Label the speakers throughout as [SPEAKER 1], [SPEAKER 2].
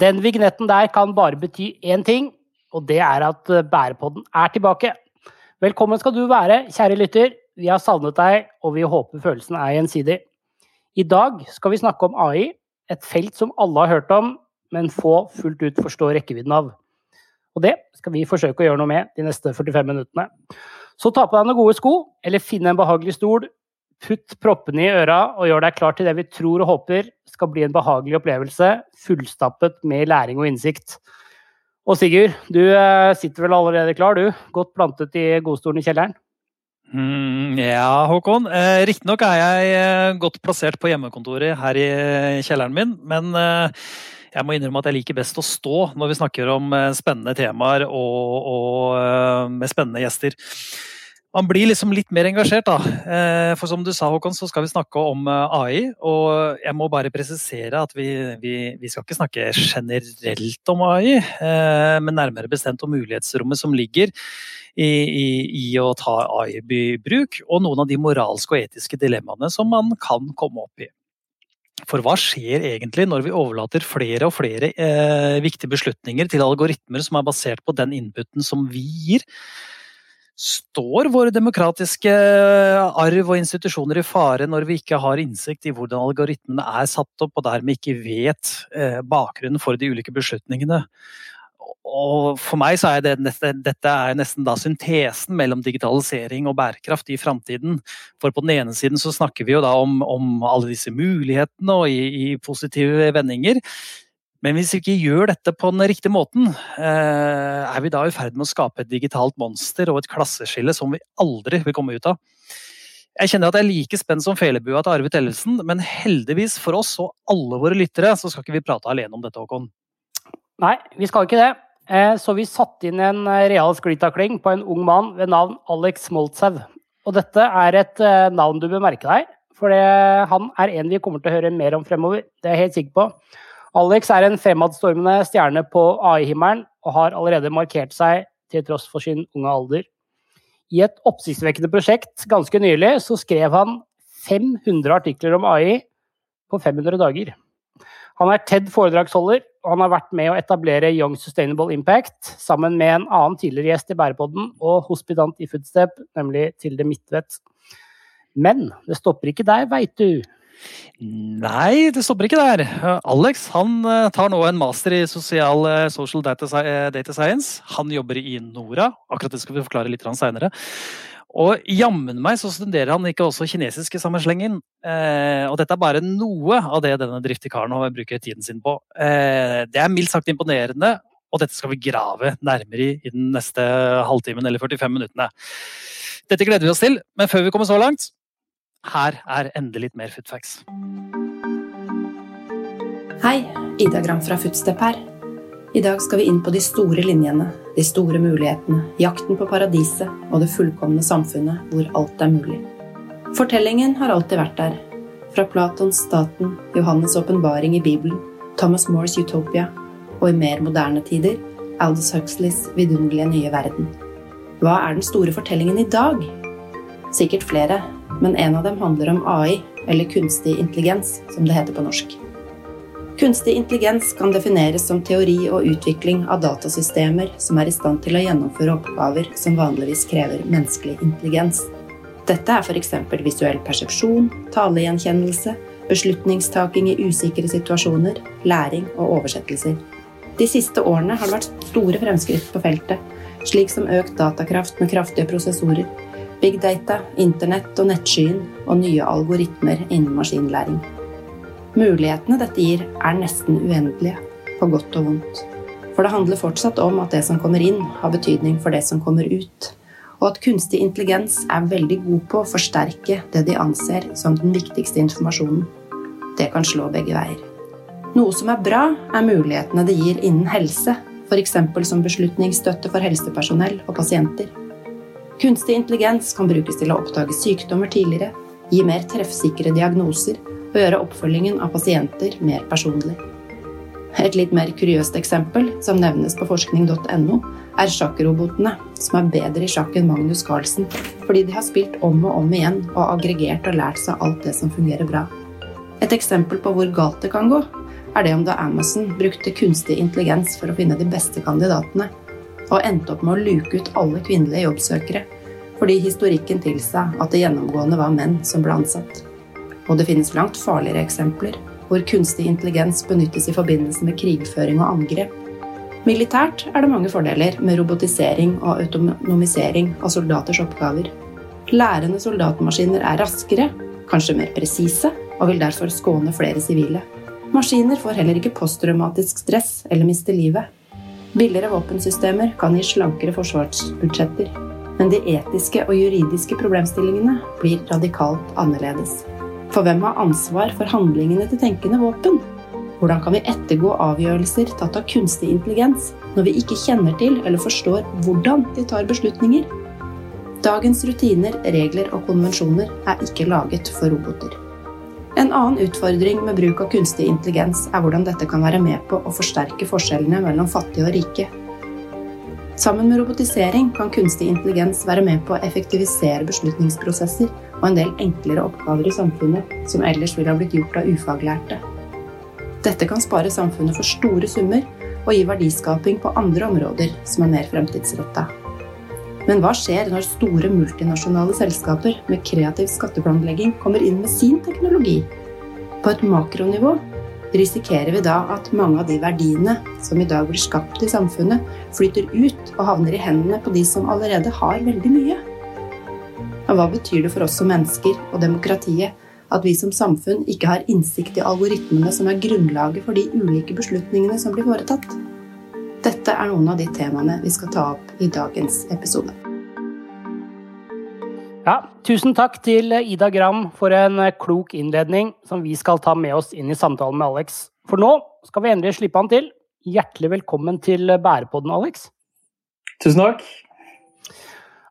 [SPEAKER 1] Den vignetten der kan bare bety én ting, og det er at eh, Bærepodden er tilbake. Velkommen skal du være, kjære lytter. Vi har savnet deg, og vi håper følelsen er gjensidig. I dag skal vi snakke om AI, et felt som alle har hørt om, men få fullt ut forstår rekkevidden av. Og det skal vi forsøke å gjøre noe med de neste 45 minuttene. Så ta på deg noen gode sko, eller finn en behagelig stol. Putt proppene i øra og gjør deg klar til det vi tror og håper skal bli en behagelig opplevelse, fullstappet med læring og innsikt. Og Sigurd, du eh, sitter vel allerede klar, du? Godt plantet i godstolen i kjelleren?
[SPEAKER 2] Mm, ja, Håkon. Eh, Riktignok er jeg eh, godt plassert på hjemmekontoret her i eh, kjelleren min, men eh, jeg må innrømme at jeg liker best å stå når vi snakker om spennende temaer og, og med spennende gjester. Man blir liksom litt mer engasjert, da. Eh, for som du sa, Håkon, så skal vi snakke om eh, AI. Og jeg må bare presisere at vi, vi, vi skal ikke snakke generelt om AI, eh, men nærmere bestemt om mulighetsrommet som ligger i, i, i å ta AI i bruk, og noen av de moralske og etiske dilemmaene som man kan komme opp i. For hva skjer egentlig når vi overlater flere og flere eh, viktige beslutninger til algoritmer som er basert på den inputen som vi gir? Står våre demokratiske arv og institusjoner i fare når vi ikke har innsikt i hvordan algoritmene er satt opp, og dermed ikke vet eh, bakgrunnen for de ulike beslutningene? Og for meg så er det, dette er nesten da syntesen mellom digitalisering og bærekraft i framtiden. For på den ene siden så snakker vi jo da om, om alle disse mulighetene og i, i, positive vendinger. Men hvis vi ikke gjør dette på den riktige måten, eh, er vi da i ferd med å skape et digitalt monster og et klasseskille som vi aldri vil komme ut av. Jeg kjenner at jeg er like spent som felebua til Arve Tellefsen, men heldigvis for oss og alle våre lyttere, så skal ikke vi prate alene om dette, Håkon.
[SPEAKER 1] Nei, vi skal ikke det. Eh, så vi satte inn en eh, real sklitakling på en ung mann ved navn Alex Moltsev. Og dette er et navn du bør merke deg, for han er en vi kommer til å høre mer om fremover. Det er jeg helt sikker på. Alex er en fremadstormende stjerne på AI-himmelen og har allerede markert seg til tross for sin unge alder. I et oppsiktsvekkende prosjekt ganske nylig så skrev han 500 artikler om AI på 500 dager. Han er TED-foredragsholder, og han har vært med å etablere Young Sustainable Impact sammen med en annen tidligere gjest i Bærepodden og hospitant i Foodstep, nemlig Tilde Midtvedt. Men det stopper ikke der, veit du.
[SPEAKER 2] Nei, det stopper ikke der. Alex han eh, tar nå en master i sosial eh, social data, data science. Han jobber i Nora, akkurat det skal vi forklare litt seinere. Og jammen meg så studerer han ikke også kinesisk i samme slengen. Eh, og dette er bare noe av det denne driftige karen bruker tiden sin på. Eh, det er mildt sagt imponerende, og dette skal vi grave nærmere i i den neste halvtimen eller 45 minuttene. Dette gleder vi oss til, men før vi kommer så langt, her er endelig litt mer Footfacts.
[SPEAKER 3] Hei, Ida Gram fra Footstep her. I dag skal vi inn på de store linjene, de store mulighetene, jakten på paradiset og det fullkomne samfunnet hvor alt er mulig. Fortellingen har alltid vært der. Fra Platons Staten, Johannes' åpenbaring i Bibelen, Thomas Moores Utopia og i mer moderne tider Aldous Huxleys vidunderlige nye verden. Hva er den store fortellingen i dag? Sikkert flere, men en av dem handler om AI, eller kunstig intelligens, som det heter på norsk. Kunstig intelligens kan defineres som teori og utvikling av datasystemer som er i stand til å gjennomføre oppgaver som vanligvis krever menneskelig intelligens. Dette er f.eks. visuell persepsjon, talegjenkjennelse, beslutningstaking i usikre situasjoner, læring og oversettelser. De siste årene har det vært store fremskritt på feltet, slik som økt datakraft med kraftige prosessorer, big data, internett og nettskyen og nye algoritmer innen maskinlæring. Mulighetene dette gir, er nesten uendelige, på godt og vondt. For det handler fortsatt om at det som kommer inn, har betydning for det som kommer ut. Og at kunstig intelligens er veldig god på å forsterke det de anser som den viktigste informasjonen. Det kan slå begge veier. Noe som er bra, er mulighetene det gir innen helse, f.eks. som beslutningsstøtte for helsepersonell og pasienter. Kunstig intelligens kan brukes til å oppdage sykdommer tidligere, gi mer treffsikre diagnoser og gjøre oppfølgingen av pasienter mer personlig. Et litt mer kuriøst eksempel, som nevnes på forskning.no, er sjakkrobotene, som er bedre i sjakk enn Magnus Carlsen, fordi de har spilt om og om igjen og aggregert og lært seg alt det som fungerer bra. Et eksempel på hvor galt det kan gå, er det om da Amazon brukte kunstig intelligens for å finne de beste kandidatene, og endte opp med å luke ut alle kvinnelige jobbsøkere fordi historikken tilsa at det gjennomgående var menn som ble ansatt. Og det finnes langt farligere eksempler, hvor kunstig intelligens benyttes i forbindelse med krigføring og angrep. Militært er det mange fordeler med robotisering og autonomisering av soldaters oppgaver. Lærende soldatmaskiner er raskere, kanskje mer presise, og vil derfor skåne flere sivile. Maskiner får heller ikke posttraumatisk stress eller mister livet. Billigere våpensystemer kan gi slankere forsvarsbudsjetter men de etiske og juridiske problemstillingene blir radikalt annerledes. For hvem har ansvar for handlingene til tenkende våpen? Hvordan kan vi ettergå avgjørelser tatt av kunstig intelligens når vi ikke kjenner til eller forstår hvordan de tar beslutninger? Dagens rutiner, regler og konvensjoner er ikke laget for roboter. En annen utfordring med bruk av kunstig intelligens er hvordan dette kan være med på å forsterke forskjellene mellom fattige og rike, Sammen med robotisering kan kunstig intelligens være med på å effektivisere beslutningsprosesser og en del enklere oppgaver i samfunnet som ellers ville ha blitt gjort av ufaglærte. Dette kan spare samfunnet for store summer og gi verdiskaping på andre områder som er mer fremtidsretta. Men hva skjer når store multinasjonale selskaper med kreativ skatteplanlegging kommer inn med sin teknologi? På et makronivå risikerer vi da at mange av de verdiene som i dag blir skapt i samfunnet, flytter ut og havner i hendene på de som allerede har veldig mye? Og hva betyr det for oss som mennesker og demokratiet at vi som samfunn ikke har innsikt i algoritmene som er grunnlaget for de ulike beslutningene som blir foretatt? Dette er noen av de temaene vi skal ta opp i dagens episode.
[SPEAKER 1] Ja, tusen takk til Ida Gram for en klok innledning som vi skal ta med oss inn i samtalen med Alex. For nå skal vi endelig slippe han til. Hjertelig velkommen til Bærepodden, Alex.
[SPEAKER 4] Tusen takk.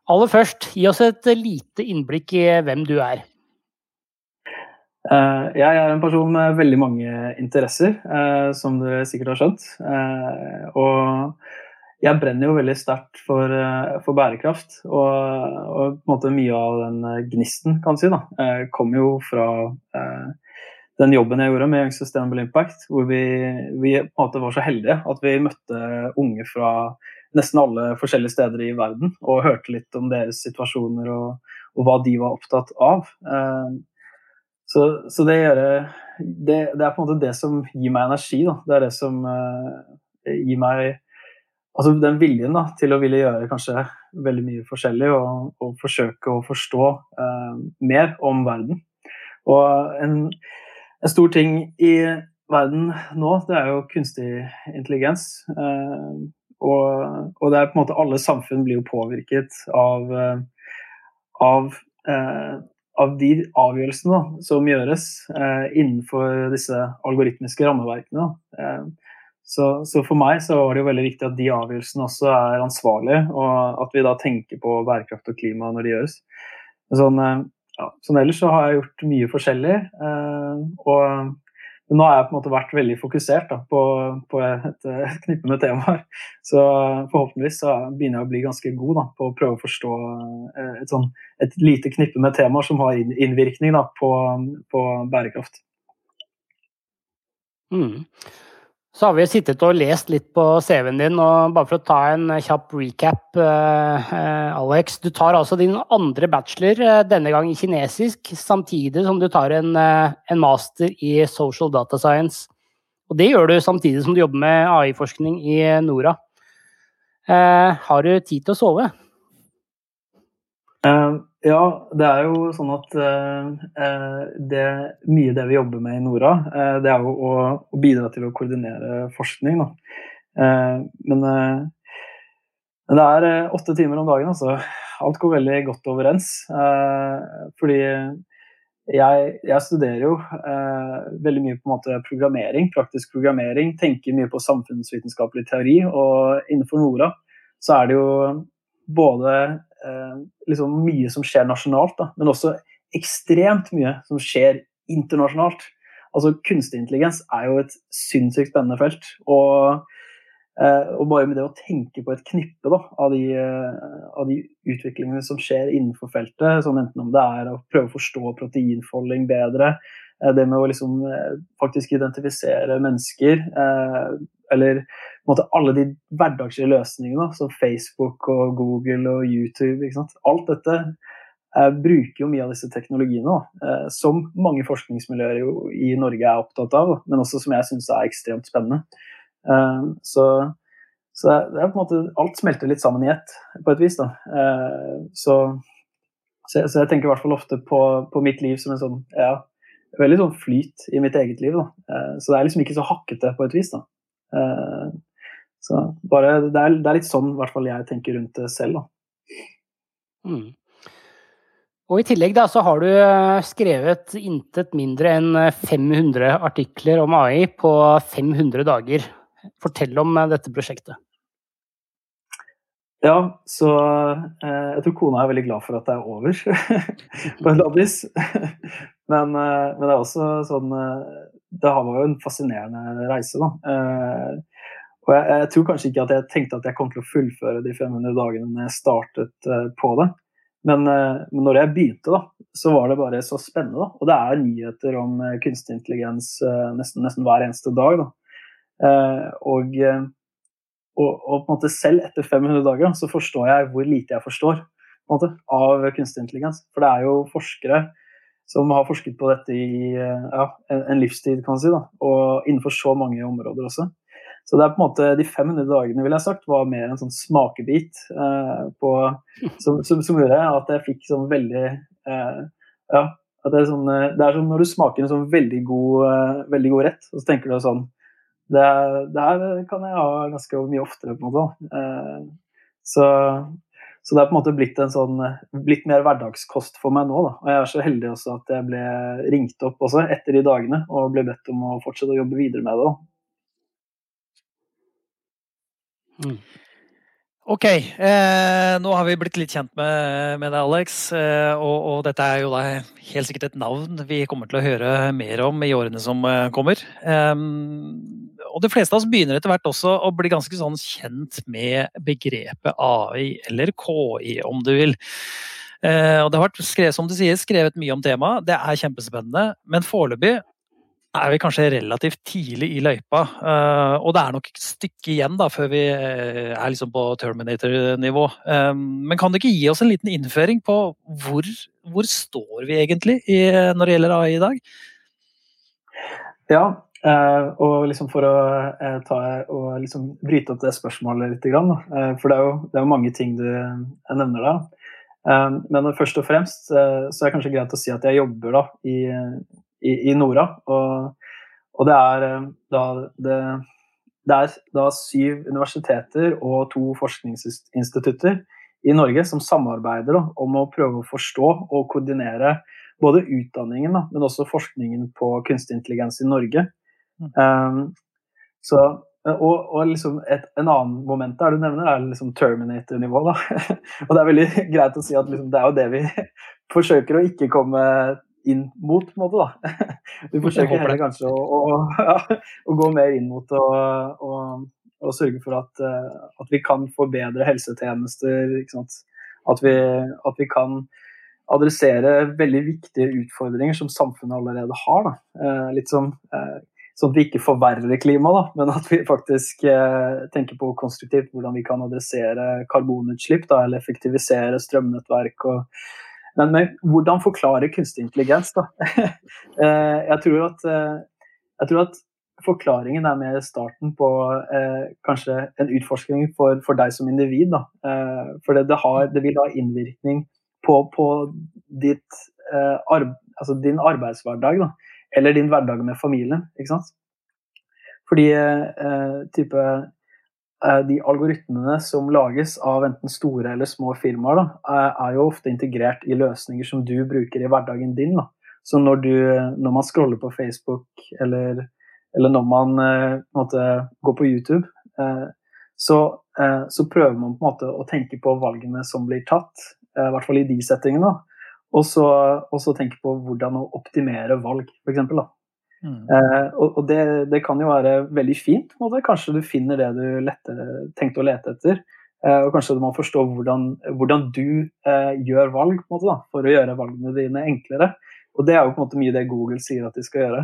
[SPEAKER 1] Aller først, gi oss et lite innblikk i hvem du er.
[SPEAKER 4] Eh, jeg er en person med veldig mange interesser, eh, som du sikkert har skjønt. Eh, og jeg brenner jo veldig sterkt for, eh, for, bærekraft. Og, og, på en måte mye av den eh, gnisten kan si, da, eh, kom jo fra eh, den jobben jeg gjorde med Young Sustainable Impact, hvor vi, vi, på en måte var så heldige at vi møtte unge fra nesten alle forskjellige steder i verden og hørte litt om deres situasjoner og, og hva de var opptatt av. Eh, så, så det, gjør, det, det, er på en måte det som gir meg energi. Da. Det er det som eh, gir meg altså den viljen da, til å ville gjøre kanskje veldig mye forskjellig og, og forsøke å forstå eh, mer om verden. Og en, en, stor ting i verden nå, det er jo kunstig intelligens. Eh, og, og, det er på en måte alle samfunn blir jo påvirket av, eh, av, eh, av de avgjørelsene da, som gjøres eh, innenfor disse algoritmiske rammeverkene. Eh, så, så, for meg så var det jo veldig viktig at de avgjørelsene også er ansvarlige, og at vi da tenker på bærekraft og klima når de gjøres. Sånn, eh, ja, sånn ellers så har jeg gjort mye forskjellig. Eh, og nå har jeg på en måte vært veldig fokusert da, på, på, et, et knippe med temaer. Så forhåpentligvis så begynner jeg å bli ganske god da, på å prøve å forstå eh, et, sånn, et lite knippe med temaer som har innvirkning da, på, på bærekraft.
[SPEAKER 1] Mm. Så har vi sittet og lest litt på CV-en din, og bare for å ta en kjapp recap, eh, Alex. Du tar altså din andre bachelor, eh, denne gang i kinesisk, samtidig som du tar en, eh, en, master i social data science. Og det gjør du samtidig som du jobber med AI-forskning i Nora. Har du tid til å sove?
[SPEAKER 4] Um ja, det er jo sånn at uh, det, mye det vi jobber med i Nora, uh, det er jo å, å, bidra til å koordinere forskning. Uh, men, det er åtte timer om dagen, altså. Alt går veldig godt overens. fordi jeg, jeg, studerer jo veldig mye på en måte programmering, praktisk programmering. Tenker mye på samfunnsvitenskapelig teori. Og innenfor Nora så er det jo både eh, liksom mye som skjer nasjonalt, da, men også ekstremt mye som skjer internasjonalt. Altså Kunstig intelligens er jo et sinnssykt spennende felt. Og, eh, og, bare med det å tenke på et knippe da, av, de, eh, av, de, utviklingene som skjer innenfor feltet, sånn enten om det er å prøve å forstå proteinfolding bedre, det med å liksom faktisk identifisere mennesker, eller måte, alle de hverdagslige løsningene, som Facebook og Google og YouTube. Alt dette eh, bruker jo mye av disse teknologiene, eh, som mange forskningsmiljøer i Norge er opptatt av, men også som jeg syns er ekstremt spennende. Eh, så, så, det er på en måte Alt smelter litt sammen i ett, på et vis. da. Eh, så, så, så, jeg tenker i hvert fall ofte på, på mitt liv som en sånn ja, veldig sånn flyt i mitt eget liv. Da. Eh, så det er liksom ikke så hakkete på et vis. da. Eh, så bare, det, er, det er litt sånn hvert fall jeg tenker rundt det selv. Da.
[SPEAKER 1] Mm. Og I tillegg da, så har du eh, skrevet intet mindre enn 500 eh, artikler om AI på 500 dager. Fortell om eh, dette prosjektet.
[SPEAKER 4] Ja, så eh, jeg tror kona er veldig glad for at det er over på en labbis. men, eh, men, det er også sånn Det var jo en fascinerende reise, da. Eh, og jeg, jeg, tror kanskje ikke at jeg tenkte at jeg kom til å fullføre de 500 dagene når jeg startet uh, på det. Men, uh, men, når jeg begynte, da, så var det bare så spennende. Da. Og det er nyheter om kunstig intelligens nesten, nesten, hver eneste dag. Og, og, og, på en måte selv etter 500 dager så forstår jeg hvor lite jeg forstår måte, av kunstig intelligens. For det er jo forskere som har forsket på dette i ja, en, livstid, kan man si. Da. Og innenfor så mange områder også. Så det er på en måte de 500 dagene vil jeg sagt, var mer en sånn smakebit eh, på, som, som, som, gjorde at jeg fikk sånn veldig eh, Ja, at det er, sånn, eh, det er som når du smaker en sånn veldig god, eh, veldig god rett, og så tenker du sånn det, det, her kan jeg ha ganske mye oftere, på en måte. Eh, så, så, det er på en måte blitt, en sånn, blitt mer hverdagskost for meg nå. Da. Og jeg er så heldig også at jeg ble ringt opp også etter de dagene og ble bedt om å fortsette å jobbe videre med det.
[SPEAKER 2] Mm. Ok, eh, nå har vi blitt litt kjent med, med deg, Alex. Eh, og, og, dette er jo da helt sikkert et navn vi kommer til å høre mer om i årene som eh, kommer. Eh, og de fleste av oss begynner etter hvert også å bli ganske sånn kjent med begrepet AI, eller KI om du vil. Eh, og det har vært skrevet, som du sier, skrevet mye om temaet. Det er kjempespennende. Men foreløpig er vi kanskje relativt tidlig i løypa. Uh, og det er nok et stykke igjen da, før vi uh, er liksom på Terminator-nivå. Men kan du ikke gi oss en liten innføring på hvor, hvor står vi egentlig når det gjelder AI i dag?
[SPEAKER 4] Ja, uh, og liksom for å ta, og liksom bryte opp det spørsmålet litt. Grann, for det er, jo, det er, jo, mange ting du nevner da. Men først og fremst så er det kanskje greit å si at jeg jobber da, i, i, i Nora. Og, og, det er da det, det er da syv universiteter og to forskningsinstitutter i Norge som samarbeider da, om å prøve å forstå og koordinere både utdanningen, da, men også forskningen på kunstig intelligens i Norge. Um, så, og, og liksom et, en annen moment der du nevner, er liksom Terminator-nivå. og det er veldig greit å si at liksom, det er jo det vi forsøker å ikke komme inn mot, på en måte. da. Vi forsøker heller kanskje å, å, ja, å, gå mer inn mot og, og sørge for at, eh, at, vi kan få bedre helsetjenester. At vi, at, vi, kan adressere veldig viktige utfordringer som samfunnet allerede har. Da. Eh, litt som eh, Sånn at vi ikke forverrer klimaet, men at vi faktisk tenker på konstruktivt hvordan vi kan adressere karbonutslipp da, eller effektivisere strømnettverk. og men, men hvordan forklare kunstig intelligens, da? Eh, jeg, tror at, eh, jeg tror at forklaringen er mer starten på eh, kanskje en utforskning for, for, deg som individ. Da. Eh, for det, det, har, det, vil ha innvirkning på, på ditt, eh, arbe, altså din arbeidshverdag. Da. Eller din hverdag med familien. Ikke sant? Fordi eh, type Eh, de algoritmene som lages av enten store eller små firmaer, da, er jo ofte integrert i løsninger som du bruker i hverdagen din. Da. Så når, du, når, man scroller på Facebook, eller, eller når man eh, måte, går på YouTube, eh, så, så, prøver man på en måte å tenke på valgene som blir tatt, i hvert fall i de settingene. Og så, og så tenke på hvordan å optimere valg, f.eks. Mm. Eh, og, og det, det, kan jo være veldig fint. Måte. Kanskje du finner det du lette, tenkte å lete etter. Eh, og kanskje du må forstå hvordan, hvordan du eh, gjør valg måte, da, for å gjøre valgene dine enklere. og det er jo på en måte mye det Google sier at de skal gjøre.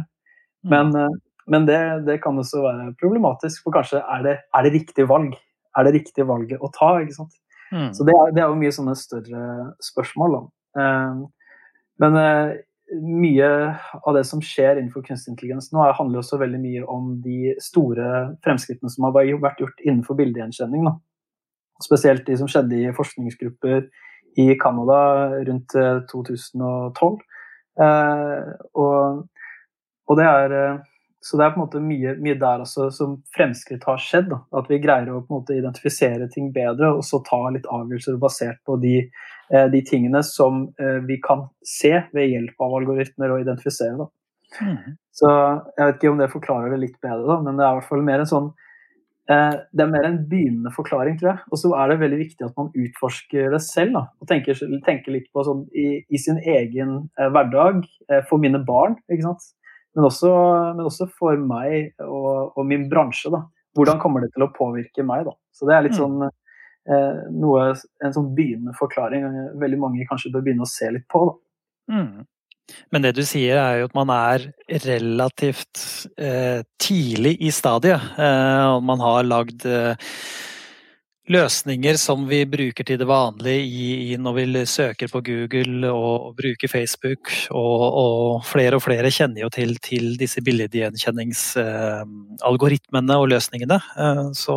[SPEAKER 2] Mm.
[SPEAKER 4] Men, eh, men det, det, kan også være problematisk, for kanskje er det, er det riktig valg? Er det riktig valget å ta? ikke sant?
[SPEAKER 2] Mm.
[SPEAKER 4] Så det er, det er, jo mye sånne større spørsmål. Da. Eh, men eh, mye av det som skjer innenfor kunstig intelligens nå, handler også veldig mye om de store fremskrittene som har vært gjort innenfor bildegjenkjenning. Spesielt de som skjedde i forskningsgrupper i Canada rundt 2012. Eh, og, og det er så det er på en måte mye, mye der også som fremskritt har skjedd. Da. At vi greier å på en måte identifisere ting bedre og så ta litt avgjørelser basert på de, eh, de tingene som eh, vi kan se ved hjelp av algoritmer og identifisere. Mm. Så jeg vet ikke om det forklarer det litt bedre, da, men det er i hvert fall mer en sånn eh, det er mer en begynnende forklaring, tror jeg. Og så er det veldig viktig at man utforsker det selv. Da, og tenker, tenker litt på sånn i, i sin egen eh, hverdag, eh, for mine barn. ikke sant? Men også, men også for meg og, og, min bransje. Da. Hvordan kommer det til å påvirke meg? Da? Så det er litt mm. sånn eh, noe, en sånn begynnende forklaring veldig mange kanskje bør begynne å se litt på. Da.
[SPEAKER 2] Mm. Men det du sier er jo at man er relativt eh, tidlig i stadiet. Eh, man har lagd eh, løsninger som vi bruker til det vanlige i, i når vi søker på Google og, og bruker Facebook. Og, og, flere og flere kjenner jo til, til disse billedgjenkjenningsalgoritmene eh, og løsningene. Eh, så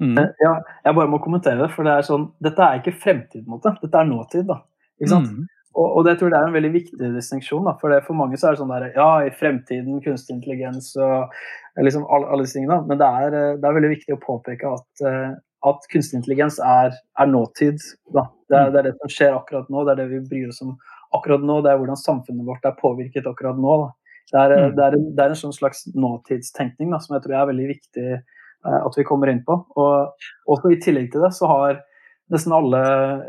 [SPEAKER 4] mm. Ja, jeg bare må kommentere det, for det er sånn, dette er ikke fremtid, måte. dette er nåtid. da. Ikke sant? Mm. Og, og, det tror jeg er en veldig viktig distinksjon. For det, for mange så er det sånn der, ja, i fremtiden, kunstig intelligens og liksom alle, alle disse tingene. Men det er, eh, det er, veldig viktig å påpeke at, eh, at kunstig intelligens er, er nåtid. Det, er, det, er, det som skjer akkurat nå, det er det vi bryr oss om akkurat nå. Det er hvordan samfunnet vårt er påvirket akkurat nå. Det er, mm. det, er, det er, en sånn slags nåtidstenkning da, som jeg tror er veldig viktig at vi kommer inn på. Og også i tillegg til det så har nesten alle,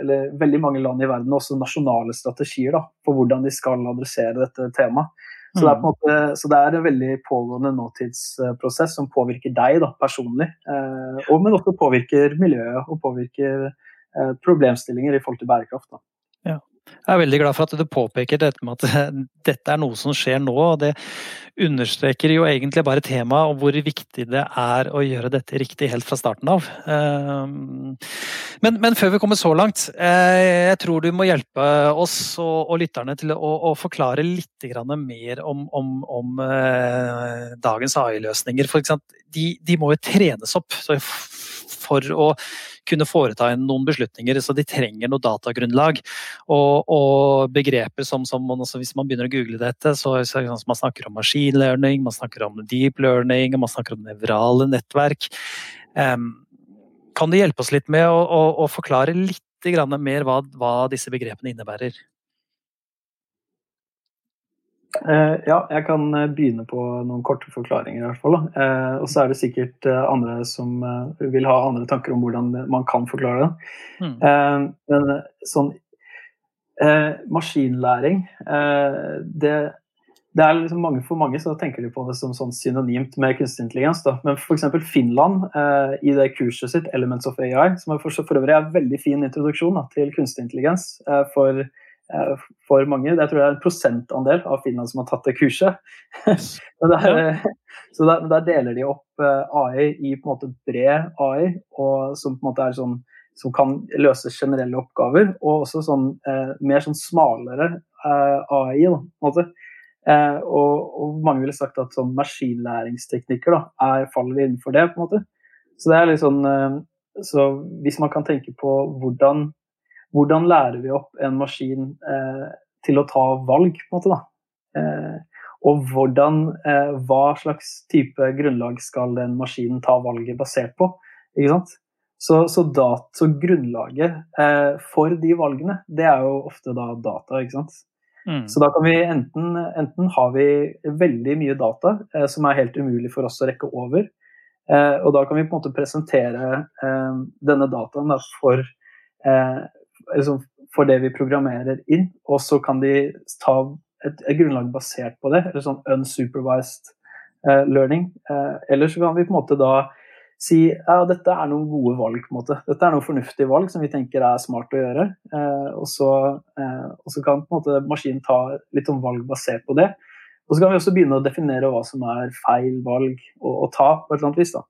[SPEAKER 4] eller veldig mange land i verden også nasjonale strategier da, på hvordan de skal adressere dette temaet. Så, det, mm. måte, så det er en veldig pågående nåtidsprosess som påvirker deg da, personlig. Eh, og, men også påvirker miljøet og påvirker eh, problemstillinger i forhold til bærekraft. Da.
[SPEAKER 2] Jeg er veldig glad for at du påpeker dette med at dette er noe som skjer nå. og Det understreker jo egentlig bare temaet og hvor viktig det er å gjøre dette riktig helt fra starten av. Ehm, men, men før vi kommer så langt, eh, jeg tror du må hjelpe oss og, og lytterne til å, å, forklare litt mer om, om, om eh, dagens AI-løsninger. De, de må jo trenes opp for å kunne foreta noen beslutninger, så de trenger noe datagrunnlag. Og, og begreper som, som altså Hvis man begynner å google dette, så, så man snakker om maskinlearning, man snakker om deep learning, man snakker om nevrale nettverk. Um, kan du hjelpe oss litt med å, å, å forklare litt mer hva, hva disse begrepene innebærer?
[SPEAKER 4] Uh, ja, jeg kan eh, begynne på noen korte forklaringer. i hvert fall. Uh, og så er det sikkert andre som vil ha andre tanker om hvordan man kan forklare det. Mm. men sånn Maskinlæring det, det, er liksom mange, For mange så tenker de på det som sånn synonymt med kunstig intelligens. Da. Men f.eks. Finland i det kurset sitt 'Elements of AI', som for, for øvrig er en veldig fin introduksjon da, til kunstig intelligens for Eh, for mange. Jeg tror det er en prosentandel av Finland som har tatt det kurset. der, så der, der, deler de opp eh, AI i på en måte bred AI, og som på en måte er sånn som kan løse generelle oppgaver, og også sånn eh, mer sånn smalere eh, AI. Da, på en måte. Eh, og, og, mange ville sagt at sånn maskinlæringsteknikker da, er, faller innenfor det. på en måte. Så det er litt sånn eh, så hvis man kan tenke på hvordan hvordan lærer vi opp en maskin eh, til å ta valg, på en måte, da? Eh, og hvordan, eh, hva slags type grunnlag skal den maskinen ta valget basert på? Ikke sant? Så, så, dat, så grunnlaget eh, for de valgene, det er jo ofte da data, ikke sant. Mm. Så da kan vi enten, enten har vi veldig mye data eh, som er helt umulig for oss å rekke over, eh, og da kan vi på en måte presentere denne dataen da, for liksom, for det vi programmerer inn, og så kan de ta et, et grunnlag basert på det, eller sånn unsupervised eh, learning. Eh, eller så kan vi på en måte da si ja, dette er noen gode valg. på en måte. Dette er noen fornuftige valg som vi tenker er smart å gjøre. Eh, og, så, eh, og, så, kan på en måte maskinen ta litt om valg basert på det. Og så kan vi også begynne å definere hva som er feil valg å, å ta. på et eller annet vis. Da.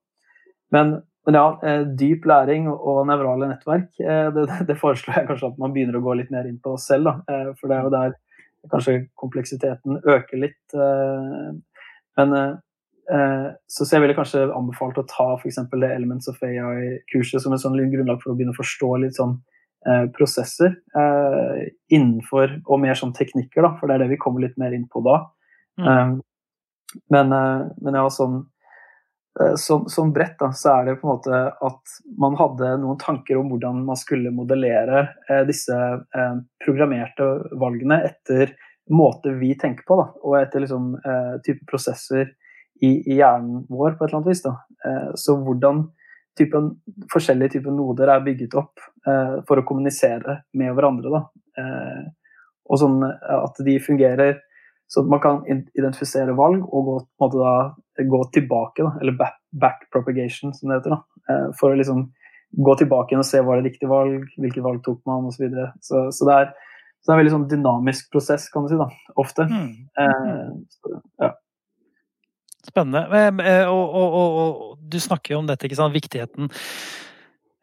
[SPEAKER 4] Men, men ja, eh, dyp læring og, nevrale nettverk, eh, det, det, foreslår jeg kanskje at man begynner å gå litt mer inn på selv. Da. Eh, for det er jo der kanskje kompleksiteten øker litt. men så, så jeg ville kanskje anbefalt å ta f.eks. det Elements of AI-kurset som et sånn grunnlag for å begynne å forstå litt sånn prosesser innenfor, og mer sånn teknikker, da, for det er det vi kommer litt mer inn på da. Mm. Men, men, ja, sånn, eh, som sånn bredt da, så er det på en måte at man hadde noen tanker om hvordan man skulle modellere disse programmerte valgene etter måte vi tenker på, da, og etter liksom, type prosesser i, i, hjernen vår på et eller annet vis. Eh, så hvordan typen, forskjellige typer noder er bygget opp eh, for å kommunisere med hverandre. Da. Eh, og sånn at de fungerer så man kan identifisere valg og gå, da, gå tilbake, da, eller back, back, propagation, som det heter. Da, for å liksom gå tilbake og se var det riktig valg, hvilke valg tok man osv. Så, videre. så Så det er, så det er en veldig sånn dynamisk prosess, kan du si, da, ofte. Mm. Eh, så,
[SPEAKER 2] ja. Spennende. Eh, og, og, og, og, du snakker jo om dette, ikke sant? viktigheten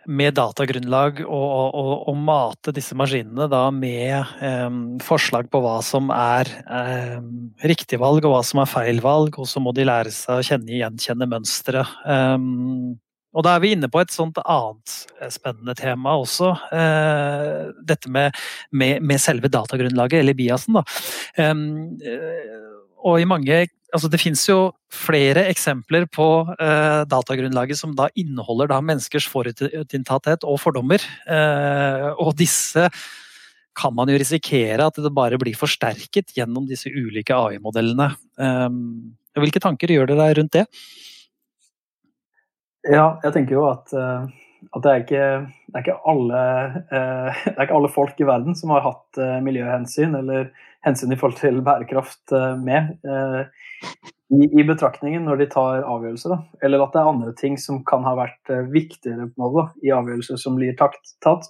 [SPEAKER 2] med datagrunnlag og, og, mate disse maskinene da med um, forslag på hva som er um, riktig valg og hva som er feil valg, og så må de lære seg å kjenne gjenkjenne mønstre. Um, og da er vi inne på et sånt annet spennende tema også. Uh, dette med, med, med, selve datagrunnlaget, eller biasen. Da. Um, og i mange altså Det finnes jo flere eksempler på eh, datagrunnlaget som da inneholder da menneskers forutinntatthet og fordommer. Eh, og disse kan man jo risikere at det bare blir forsterket gjennom disse ulike AI-modellene. Eh, hvilke tanker gjør dere rundt det?
[SPEAKER 4] Ja, jeg tenker jo at, eh, at det, er ikke, det, er alle, eh, det er ikke alle folk i verden som har hatt eh, miljøhensyn eller hensyn i forhold til bærekraft med i, i, betraktningen når de tar avgjørelser. Da. Eller at det er andre ting som kan ha vært uh, viktigere på måte, i avgjørelser som blir takt, tatt.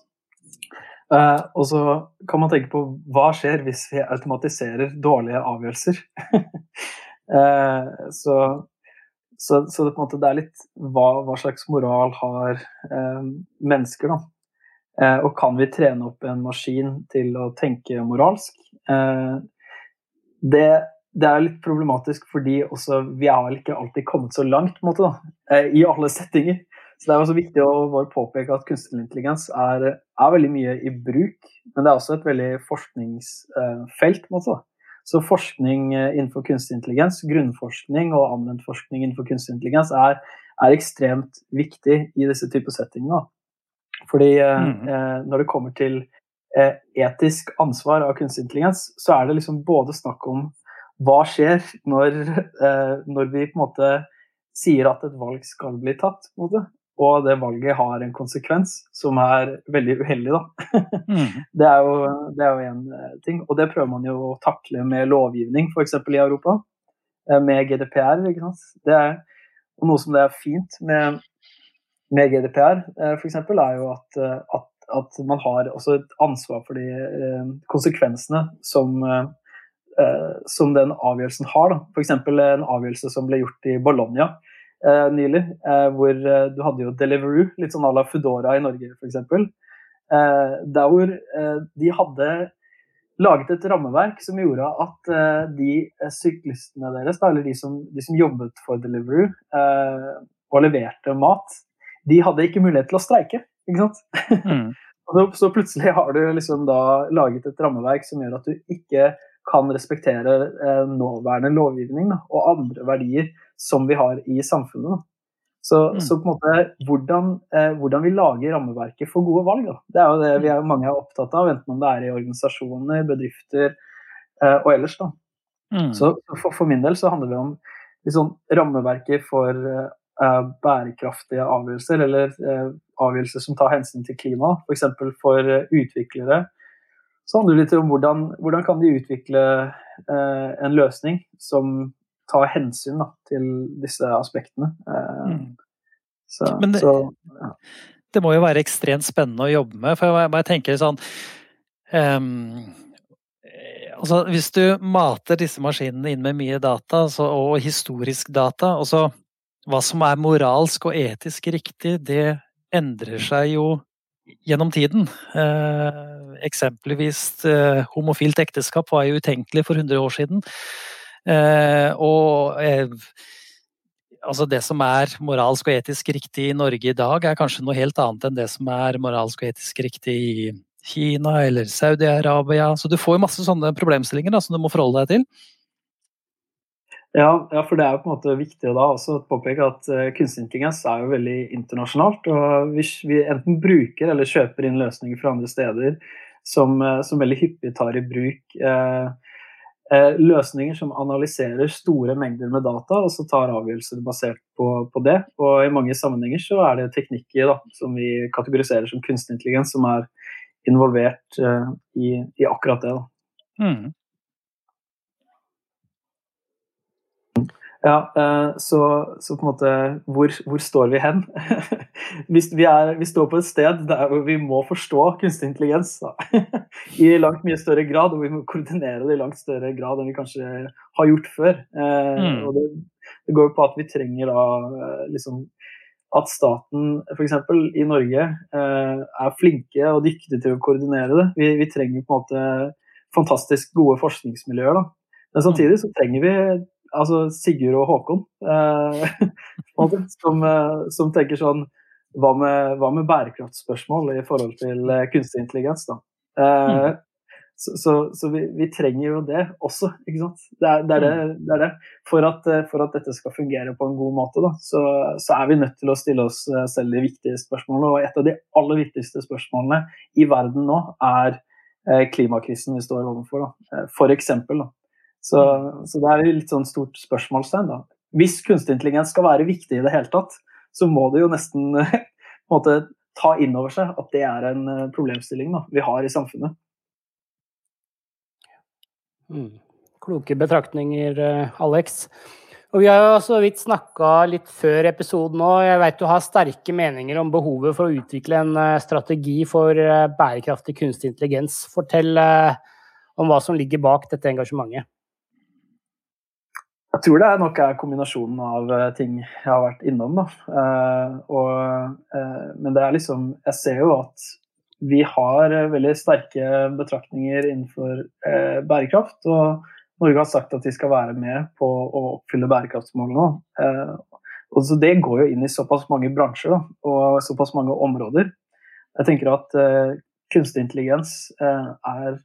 [SPEAKER 4] Uh, og så kan man tenke på hva skjer hvis vi automatiserer dårlige avgjørelser. uh, så, så, så det, måte, det, er litt hva, hva slags moral har mennesker, da. og kan vi trene opp en maskin til å tenke moralsk? Det det er litt problematisk fordi også, vi har vel ikke alltid kommet så langt måte, da, eh, i alle settinger. Så Det er også viktig å påpeke at kunstig intelligens er, er, veldig mye i bruk, men det er også et veldig forskningsfelt. Måte, så forskning eh, innenfor kunstig intelligens, grunnforskning og anvendt forskning innenfor kunstig intelligens er, er ekstremt viktig i disse typer settinger. Fordi eh, mm. eh, når det kommer til eh, etisk ansvar av kunstig intelligens, så er det liksom både snakk om hva skjer når, eh, når, vi på en måte sier at et valg skal bli tatt, og det valget har en konsekvens som er veldig uheldig, da. Mm. Det er jo en eh, ting. Og det prøver man jo å takle med lovgivning, f.eks. i Europa. Eh, med GDPR. ikke sant? Det er, og noe som det er fint med, med GDPR, f.eks., er jo at, at, at, man har også et ansvar for de konsekvensene som eh, som den avgjørelsen har. F.eks. en avgjørelse som ble gjort i Bologna eh, nylig, eh, hvor eh, du hadde jo Deliveroo, litt sånn à la Foodora i Norge f.eks. Eh, der hvor eh, de hadde laget et rammeverk som gjorde at de syklistene deres, eller de som, de som jobbet for Deliveroo og leverte mat, de hadde ikke mulighet til å streike. Ikke sant? Mm. så, så, plutselig har du liksom da laget et rammeverk som gjør at du ikke kan respektere eh, nåværende lovgivning da, og andre verdier som vi har i samfunnet. Så, mm. så, på en måte, hvordan, eh, hvordan, vi lager rammeverket for gode valg, da. det er jo det vi er, mange er opptatt av, enten om det er i organisasjoner, bedrifter eh, og ellers. da. Mm. Så for, for, min del så handler det om liksom, rammeverket for eh, bærekraftige avgjørelser, eller eh, avgjørelser som tar hensyn til klima, f.eks. For, for utviklere så handler det litt om hvordan, hvordan kan de utvikle eh, en løsning som tar hensyn da, til disse aspektene. Eh, mm.
[SPEAKER 2] Så, Men det, så, ja. det, må jo være ekstremt spennende å jobbe med. For jeg bare tenker sånn um, altså Hvis du mater disse maskinene inn med mye data så, og historisk data, og så hva som er moralsk og etisk riktig, det endrer seg jo gjennom tiden. Eh, eksempelvis eh, homofilt ekteskap var jo utenkelig for 100 år siden. Eh, og eh, altså det som er moralsk og etisk riktig i Norge i dag, er kanskje noe helt annet enn det som er moralsk og etisk riktig i Kina eller Saudi-Arabia. Så du får masse sånne problemstillinger da, som du må forholde deg til.
[SPEAKER 4] Ja, ja, for det er jo på en måte viktig da også å påpeke at uh, kunstig intelligens er jo veldig internasjonalt. og Hvis vi enten bruker eller kjøper inn løsninger fra andre steder som, uh, som veldig hyppig tar i bruk uh, løsninger som analyserer store mengder med data og så tar avgjørelser basert på, på, det. Og i mange sammenhenger så er det teknikker da, som vi kategoriserer som kunstig intelligens, som er involvert i, i, akkurat det. Da. Mm. Ja, eh, så, så, på en måte Hvor, hvor står vi hen? Vi, er, vi, står på et sted der vi må forstå kunstig intelligens da. i langt mye større grad, og vi må koordinere det i langt større grad enn vi kanskje har gjort før. Eh, mm. Og det, det går jo på at vi trenger da eh, liksom at staten f.eks. i Norge er flinke og dyktige til å koordinere det. Vi, vi trenger på en måte fantastisk gode forskningsmiljøer. da. Men samtidig så trenger vi altså Sigurd og Håkon, eh, som, eh, som, tenker sånn hva med, hva med, bærekraftspørsmål i forhold til eh, kunstig intelligens? da? Eh, mm. Så, så, så vi, vi, trenger jo det også, ikke sant. Det er det. Er det, mm. det, er det. For, at, eh, for, at, dette skal fungere på en god måte, da, så, så, er vi nødt til å stille oss selv de viktige spørsmålene. Og et av de aller viktigste spørsmålene i verden nå er klimakrisen vi står overfor. F.eks. For eksempel, da. Så, så, det er litt sånn stort spørsmålstegn. da. Hvis kunstig intelligens skal være viktig i det hele tatt, så må det jo nesten måte, ta inn over seg at det er en eh, problemstilling da, vi har i samfunnet.
[SPEAKER 1] Mm. Kloke betraktninger, eh, Alex. Og Vi har jo så vidt snakka litt før episoden òg. Jeg vet du har sterke meninger om behovet for å utvikle en eh, strategi for bærekraftig kunstig intelligens. Fortell om hva som ligger bak dette engasjementet.
[SPEAKER 4] Jeg tror det nok er kombinasjonen av eh, ting jeg har vært innom. Da. Uh, og, uh, men det er liksom Jeg ser jo at vi har veldig sterke betraktninger innenfor uh, bærekraft. Og Norge har sagt at de skal være med på å oppfylle bærekraftsmålene. og så Det går jo inn i såpass mange bransjer da, og såpass mange områder. Jeg tenker at kunstig intelligens er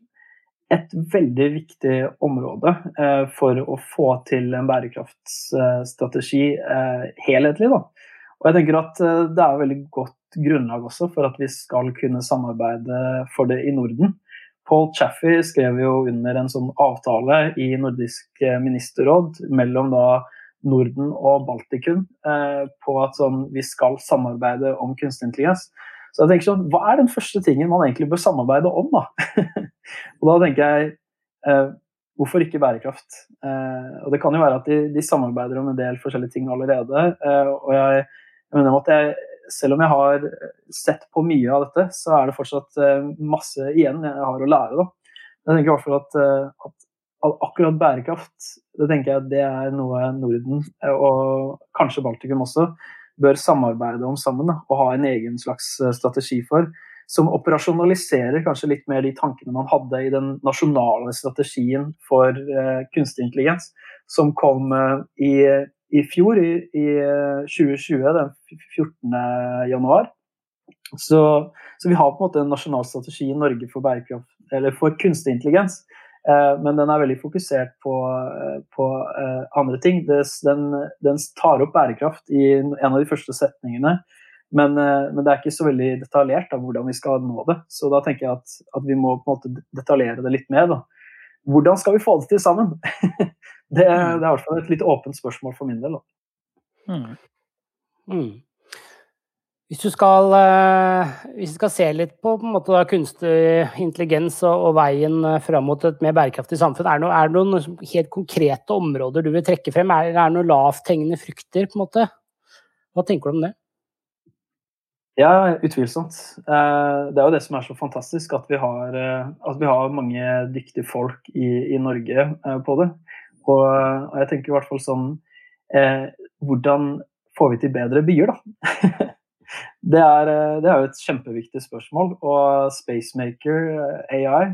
[SPEAKER 4] et veldig viktig område eh, for å få til en bærekraftsstrategi eh, helhetlig. Da. Og jeg tenker at eh, Det er veldig godt grunnlag også for at vi skal kunne samarbeide for det i Norden. Paul Chaffey skrev jo under en sånn avtale i Nordisk ministerråd mellom da Norden og Baltikum på at sånn, vi skal samarbeide om kunstig intelligens. Så jeg tenker sånn, Hva er den første tingen man egentlig bør samarbeide om? da? og da tenker jeg eh, hvorfor ikke bærekraft? Eh, og Det kan jo være at de, de, samarbeider om en del forskjellige ting allerede. Eh, og jeg, jeg mener at jeg, Selv om jeg har sett på mye av dette, så er det fortsatt eh, masse igjen jeg har å lære. da. Jeg tenker i hvert fall at, eh, at akkurat bærekraft det tenker jeg det er noe Norden, eh, og kanskje Baltikum også, bør samarbeide om sammen da, og ha en egen slags eh, strategi for. Som operasjonaliserer kanskje litt mer de tankene man hadde i den nasjonale strategien for uh, kunstig intelligens, som kom uh, i, i, fjor, i, i 2020, den 14. januar. Så, så, vi har på en måte en nasjonal strategi i Norge for, for kunstig intelligens. Eh, men den er veldig fokusert på, eh, på eh, andre ting. Den, den, tar opp bærekraft i en av de første setningene. Men, men, det er ikke så veldig detaljert da, hvordan vi skal nå det. Så da tenker jeg at, at vi må på en måte detaljere det litt mer. Da. Hvordan skal vi få det til sammen? det, det, er i hvert fall et litt åpent spørsmål for min del. Da. Mm.
[SPEAKER 1] Mm. Hvis du skal, eh, hvis du skal se litt på, på måte, kunstig intelligens og, og veien eh, fram mot et mer bærekraftig samfunn, er det, noe, er det noen helt konkrete områder du vil trekke frem? Er, det noen lavthengende frukter? på en måte? Hva tenker du om det?
[SPEAKER 4] Ja, utvilsomt. Det er jo det som er så fantastisk, at vi har, at vi har mange dyktige folk i, i Norge på det. Og, og, jeg tenker i hvert fall sånn eh, Hvordan får vi til bedre byer, da? det, er, det er jo et kjempeviktig spørsmål. Og Spacemaker AI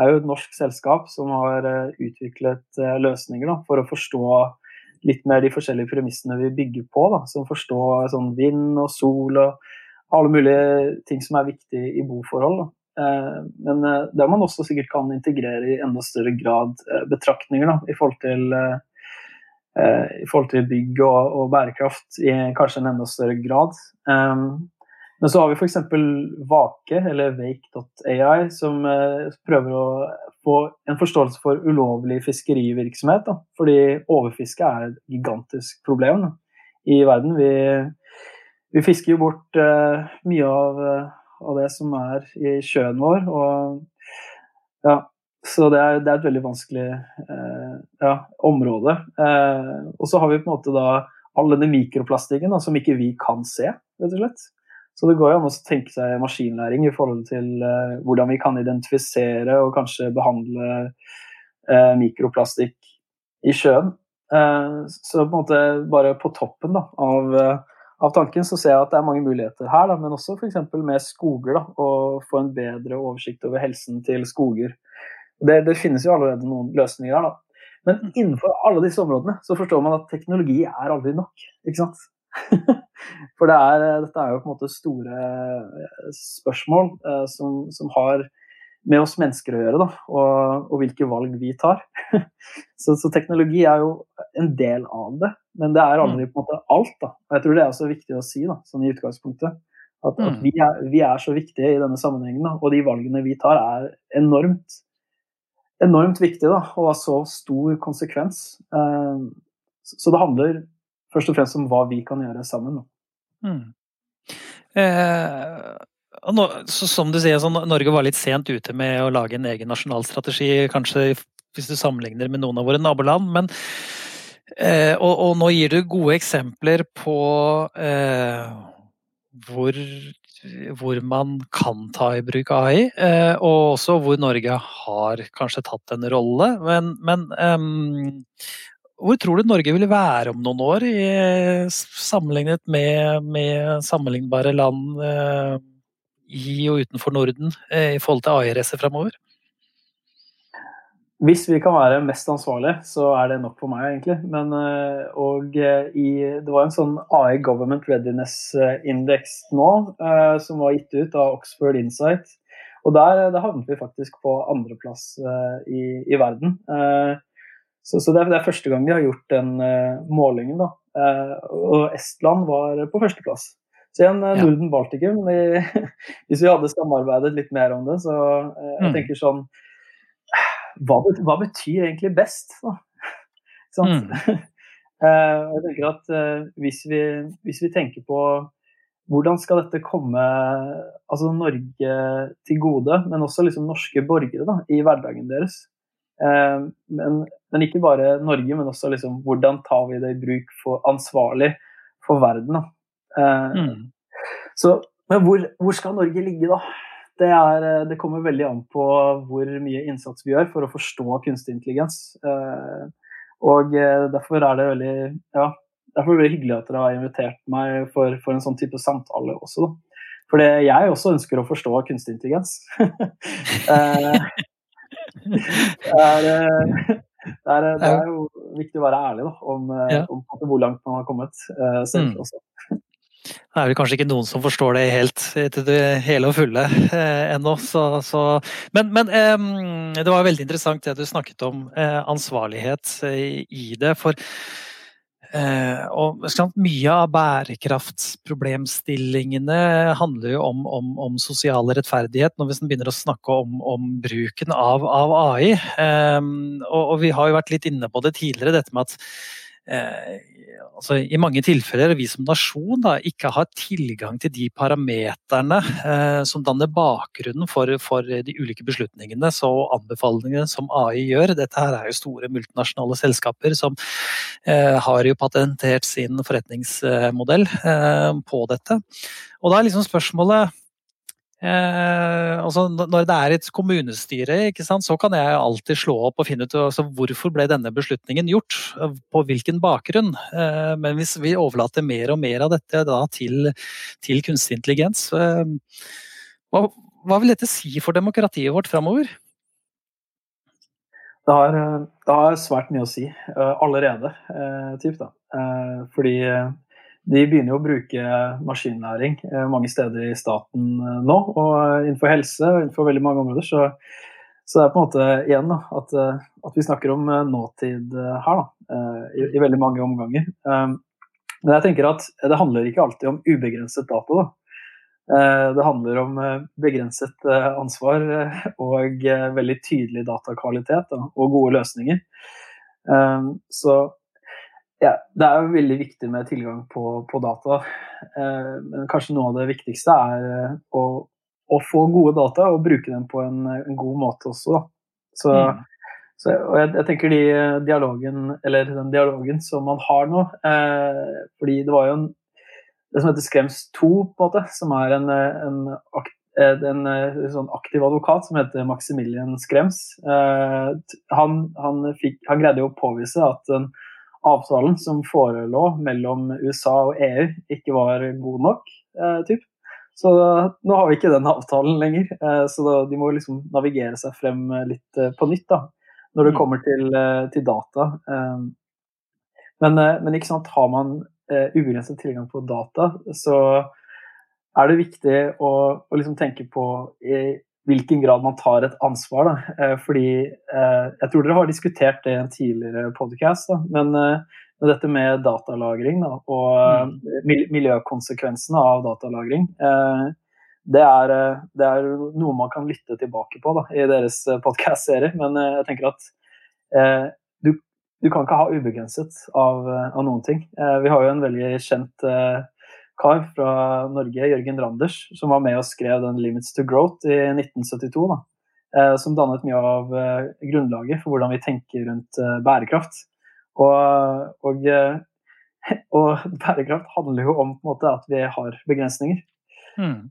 [SPEAKER 4] er jo et norsk selskap som har utviklet løsninger da, for å forstå litt mer de forskjellige premissene vi bygger på. Da, som forstår sånn vind og sol og alle mulige ting som er viktige i boforhold. Da. men eh, der man også sikkert kan integrere i enda større grad eh, betraktninger da, i forhold til i forhold til bygg og, og, bærekraft i kanskje en enda større grad. men så har vi f.eks. Vake, eller Wake.ai, som prøver å få en forståelse for ulovlig fiskerivirksomhet. Da. Fordi overfiske er et gigantisk problem da, i verden. Vi vi fisker jo bort uh, mye av, uh, av, det som er i sjøen vår. Og ja, så det er, det er et veldig vanskelig eh, ja, område. og så har vi på en måte da all denne mikroplastikken da, som ikke vi kan se, rett og slett. Så det går jo an å tenke seg maskinlæring i forhold til hvordan vi kan identifisere og kanskje behandle mikroplastikk i sjøen. så på en måte bare på toppen da, av av tanken så ser jeg at det er mange muligheter her, da, men også f.eks. med skoger. Da, å få en bedre oversikt over helsen til skoger. Det, det finnes jo allerede noen løsninger her. Da. Men innenfor alle disse områdene så forstår man at teknologi er aldri nok. ikke sant? For det er, dette er jo på en måte store eh, spørsmål eh, som, som har med oss mennesker å gjøre, da, og, og hvilke valg vi tar. så, så, teknologi er jo en del av det, men det er aldri mm. på en måte alt. da. Og Jeg tror det er også viktig å si da, sånn i utgangspunktet. At, at mm. vi, er, vi, er, så viktige i denne sammenhengen, da, og de valgene vi tar er enormt, enormt viktig da, og har så stor konsekvens. Uh, så det handler først og fremst om hva vi kan gjøre sammen. Mm.
[SPEAKER 2] Eh, nå, som du sier, Norge var litt sent ute med å lage en egen nasjonal strategi, kanskje hvis du sammenligner med noen av våre naboland. men eh, og, og, nå gir du gode eksempler på eh, hvor, hvor, man kan ta i bruk AI, eh, og også hvor Norge har kanskje tatt en rolle. Men, men um, hvor tror du Norge vil være om noen år, i, sammenlignet med, med sammenlignbare land? uh, i og utenfor Norden uh, i forhold til AI-racer fremover?
[SPEAKER 4] Hvis vi kan være mest ansvarlige, så er det nok for meg, egentlig. Men, eh, og eh, i, det var en sånn AI Government Readiness Index nå, som var gitt ut av Oxford Insight. Og der, der havnet vi faktisk på andreplass i, i verden. Så, så det, er, det, er, første gang de har gjort den målingen. Da. Og Estland var på førsteplass. Så igjen, eh, ja. Norden Baltikum. hvis vi hadde samarbeidet litt mer om det, så eh, jeg mm. tenker sånn hva, hva, betyr egentlig best, da? Mm. jeg tenker at hvis vi, hvis vi, tenker på hvordan skal dette komme altså Norge til gode, men også liksom norske borgere da, i hverdagen deres. Men, men, ikke bare Norge, men også liksom, hvordan tar vi det i bruk for, ansvarlig for verden. Da. Eh, mm. Så, men hvor, hvor, skal Norge ligge, da? Det, er, eh, det, kommer veldig an på hvor mye innsats vi gjør for å forstå kunstig intelligens. Eh, og derfor er det veldig ja, derfor blir det hyggelig at dere har invitert meg for, for en sånn type samtale også. Da. Fordi jeg også ønsker å forstå kunstig intelligens. det, er, det, er, det, er, jo viktig å være ærlig da, om, ja. om, hvor langt man har kommet selv mm. også.
[SPEAKER 2] Det er vel kanskje ikke noen som forstår det helt til det hele og fulle eh, ennå. Så, så. Men, men eh, det var veldig interessant det du snakket om eh, ansvarlighet eh, i det. For eh, og, mye av bærekraftsproblemstillingene handler jo om, om, om, sosial rettferdighet, når vi begynner å snakke om, om bruken av, av AI. Og, og, vi har jo vært litt inne på det tidligere, dette med at altså I mange tilfeller vi som nasjon da, ikke har tilgang til de parameterne eh, som danner bakgrunnen for, for, de ulike beslutningene og anbefalingene som AI gjør. Dette her er jo store multinasjonale selskaper som eh, har jo patentert sin forretningsmodell eh, på dette. Og da er liksom spørsmålet Eh, altså når det er et kommunestyre, sant, så kan jeg alltid slå opp og finne ut altså, hvorfor ble denne beslutningen gjort. På hvilken bakgrunn. Eh, men hvis vi overlater mer og mer av dette da, til, til, kunstig intelligens, eh, hva, hva, vil dette si for demokratiet vårt framover?
[SPEAKER 4] Det har, det har, svært mye å si uh, allerede. Uh, typ, uh, fordi de begynner jo å bruke maskinlæring eh, mange steder i staten eh, nå. Og innenfor helse og innenfor veldig mange områder. Så, så det er på en måte igjen da, at, eh, at vi snakker om nåtid her, da, i, i, veldig mange omganger. Men jeg tenker at det handler ikke alltid om ubegrenset data. da. Det handler om begrenset ansvar og veldig tydelig datakvalitet da, og gode løsninger. Så ja, det er jo veldig viktig med tilgang på, på data. Eh, men kanskje noe av det viktigste er eh, å, å, få gode data og bruke dem på en, en god måte også. Så, mm. så og jeg, jeg, tenker de dialogen, eller den dialogen som man har nå eh, fordi det var jo en, det som heter Skrems 2, på en måte, som er en, en, eh, en, en sånn aktiv advokat som heter Maximilian Skrems. Eh, han, han, fikk, han greide jo å påvise at en avtalen som forelå mellom USA og EU, ikke var god nok. Eh, typ. Så nå har vi ikke den avtalen lenger. Eh, så da, de må liksom navigere seg frem litt eh, på nytt da, når det mm. kommer til, eh, til data. Eh, men, eh, men, ikke sant, har man ubegrenset tilgang på data, så er det viktig å, å liksom tenke på hvilken grad man tar et ansvar. Da. Eh, fordi eh, Jeg tror dere har diskutert det i en tidligere podcast, men eh, dette med datalagring da, og mm. miljøkonsekvensene av datalagring det er, det er, noe man kan lytte tilbake på da, i deres podkast-serie. Men jeg tenker at eh, du, du, kan ikke ha ubegrenset av, av noen ting. Eh, vi har jo en veldig kjent kar fra Norge, Jørgen Randers, som var med og skrev den 'Limits to Growth' i 1972. Da, eh, som dannet mye av eh, grunnlaget for hvordan vi tenker rundt eh, bærekraft. Og, og, og bærekraft handler jo om måte, at vi har begrensninger. Mm.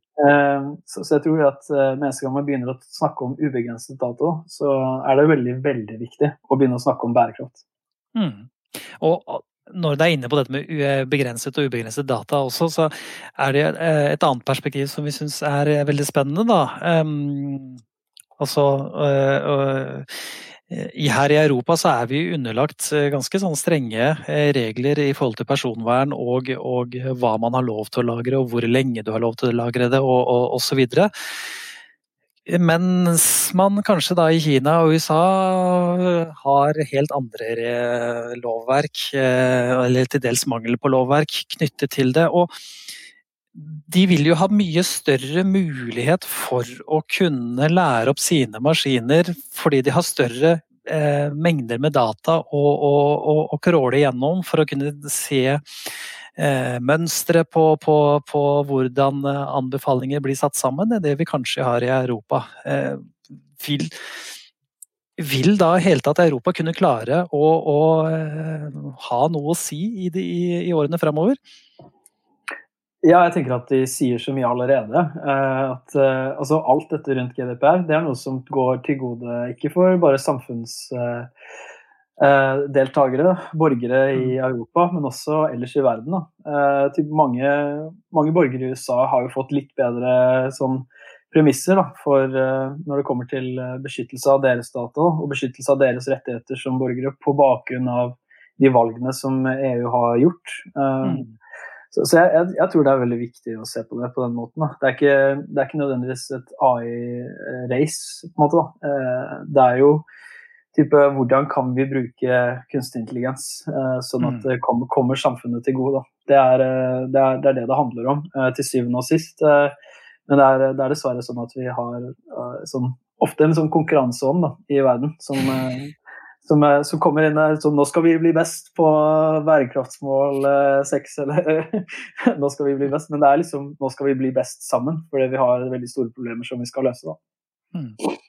[SPEAKER 4] Så, så, jeg tror at neste gang man begynner å snakke om ubegrenset dato, så er det veldig, veldig viktig å begynne å snakke om bærekraft.
[SPEAKER 2] Mm. Og når det er inne på dette med begrenset og ubegrenset data også, så er det eh, et annet perspektiv som vi syns er eh, veldig spennende, da. Um, altså uh, uh, her i Europa så er vi underlagt ganske sånn strenge regler i forhold til personvern og, og, hva man har lov til å lagre, og hvor lenge du har lov til å lagre det, og, og osv. Mens man kanskje da i Kina og USA har helt andre lovverk, eh, eller til dels mangel på lovverk knyttet til det. Og de vil jo ha mye større mulighet for å kunne lære opp sine maskiner fordi de har større mengder med data å, å, å, å kråle igjennom for å kunne se mønstre på, på, på, hvordan eh, anbefalinger blir satt sammen, er det vi kanskje har i Europa. Eh, vil, vil da i hele tatt Europa kunne klare å, å eh, ha noe å si i, de, i, i årene fremover?
[SPEAKER 4] Ja, jeg tenker at de sier så mye allerede. Eh, at eh, altså Alt dette rundt GDPR det er noe som går til gode ikke for bare samfunns eh, deltakere, borgere i mm. Europa, men også ellers i verden. Eh, mange, mange, borgere i USA har jo fått litt bedre sånn, premisser da, for eh, når det kommer til eh, beskyttelse av deres data og beskyttelse av deres rettigheter som borgere på bakgrunn av de valgene som EU har gjort. Eh, mm. Så, så jeg, jeg, jeg, tror det er veldig viktig å se på det på den måten. Det er, ikke, det, er ikke, nødvendigvis et AI-race, på en måte. Da. Eh, det er jo type hvordan kan vi bruke kunstig intelligens eh, sånn at mm. det kommer, kommer samfunnet til gode. Det er, eh, det, er, det er, det det handler om, eh, til syvende og sist. Men det er, det er, dessverre sånn at vi har sånn, ofte en sånn konkurranseånd i verden som, som, som, kommer inn der sånn Nå skal vi bli best på bærekraftsmål seks, eller Nå skal vi bli best. Men det er liksom Nå skal vi bli best sammen, fordi vi har veldig store problemer som vi skal løse. da. Mm.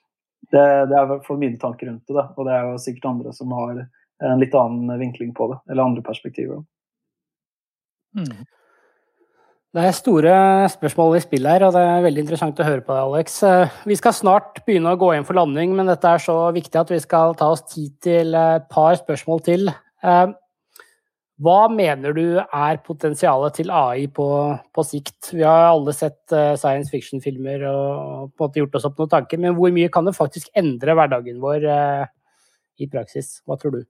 [SPEAKER 4] Det, det, er i hvert mine tanker rundt det, da. og det er jo sikkert andre som har en litt annen vinkling på det, eller andre perspektiver.
[SPEAKER 1] Mm. Det er store spørsmål i spill her, og det er veldig interessant å høre på deg, Alex. Eh, vi skal snart begynne å gå inn for landing, men dette er så viktig at vi skal ta oss tid til et par spørsmål til. Hva mener du er potensialet til AI på, på sikt? Vi har alle sett uh, science fiction-filmer og på en måte gjort oss opp noen tanker, men hvor mye kan det faktisk endre hverdagen vår i praksis? Hva tror du?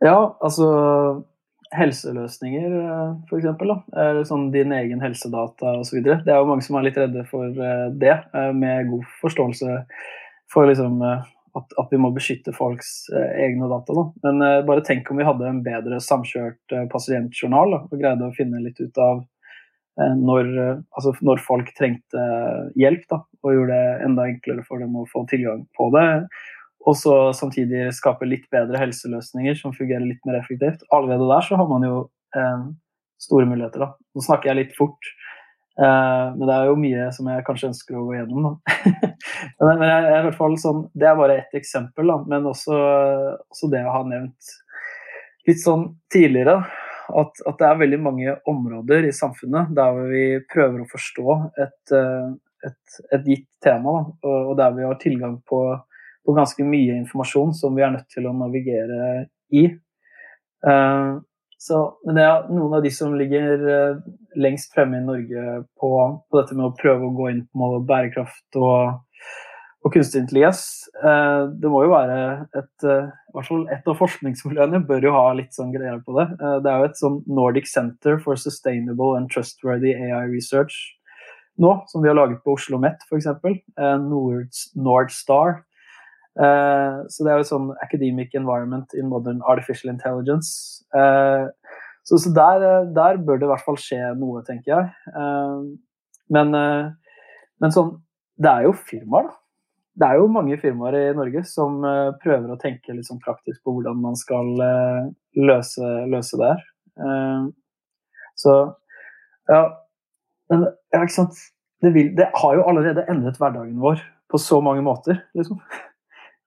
[SPEAKER 4] Ja, altså helseløsninger, eh, f.eks. Eller sånn din egen helsedata osv. Det er jo mange som er litt redde for det, med god forståelse for liksom at, at, vi må beskytte folks egne data. Da. Men bare tenk om vi hadde en bedre samkjørt pasientjournal da, og greide å finne litt ut av når, altså når folk trengte hjelp, da, og gjorde det enda enklere for dem å få tilgang på det. Og så samtidig skape litt bedre helseløsninger som fungerer litt mer effektivt. Allerede der så har man jo eh, store muligheter. da. Nå snakker jeg litt fort, eh, men det er jo mye som jeg kanskje ønsker å gå gjennom. men jeg, jeg, i hvert fall sånn, Det er bare ett eksempel, da. men også, også, det jeg har nevnt litt sånn tidligere. At, at, det er veldig mange områder i samfunnet der vi prøver å forstå et, eh, et, et gitt tema, da, og der vi har tilgang på på ganske mye informasjon som vi er nødt til å navigere i. Uh, så, men det er noen av de som ligger lengst fremme i Norge på, på, dette med å prøve å gå inn på bærekraft og, og kunstig intelligens. Uh, det må jo være et i hvert fall Et av forskningsmiljøene bør jo ha litt sånn greier på det. det er jo et sånn Nordic Center for Sustainable and Trustworthy AI Research nå, som vi har laget på Oslo Met f.eks. Nord, Nordstar så det er jo et sånn academic environment in modern artificial intelligence. Uh, så, så der, eh, der, bør det i hvert fall skje noe, tenker jeg. Uh, men, men, sånn Det er jo firmaer, da. Det er jo mange firmaer i Norge som prøver å tenke litt sånn praktisk på hvordan man skal løse, løse det her. så ja. Men ja, ikke sant. Det, vil, det har jo allerede endret hverdagen vår på så mange måter, liksom.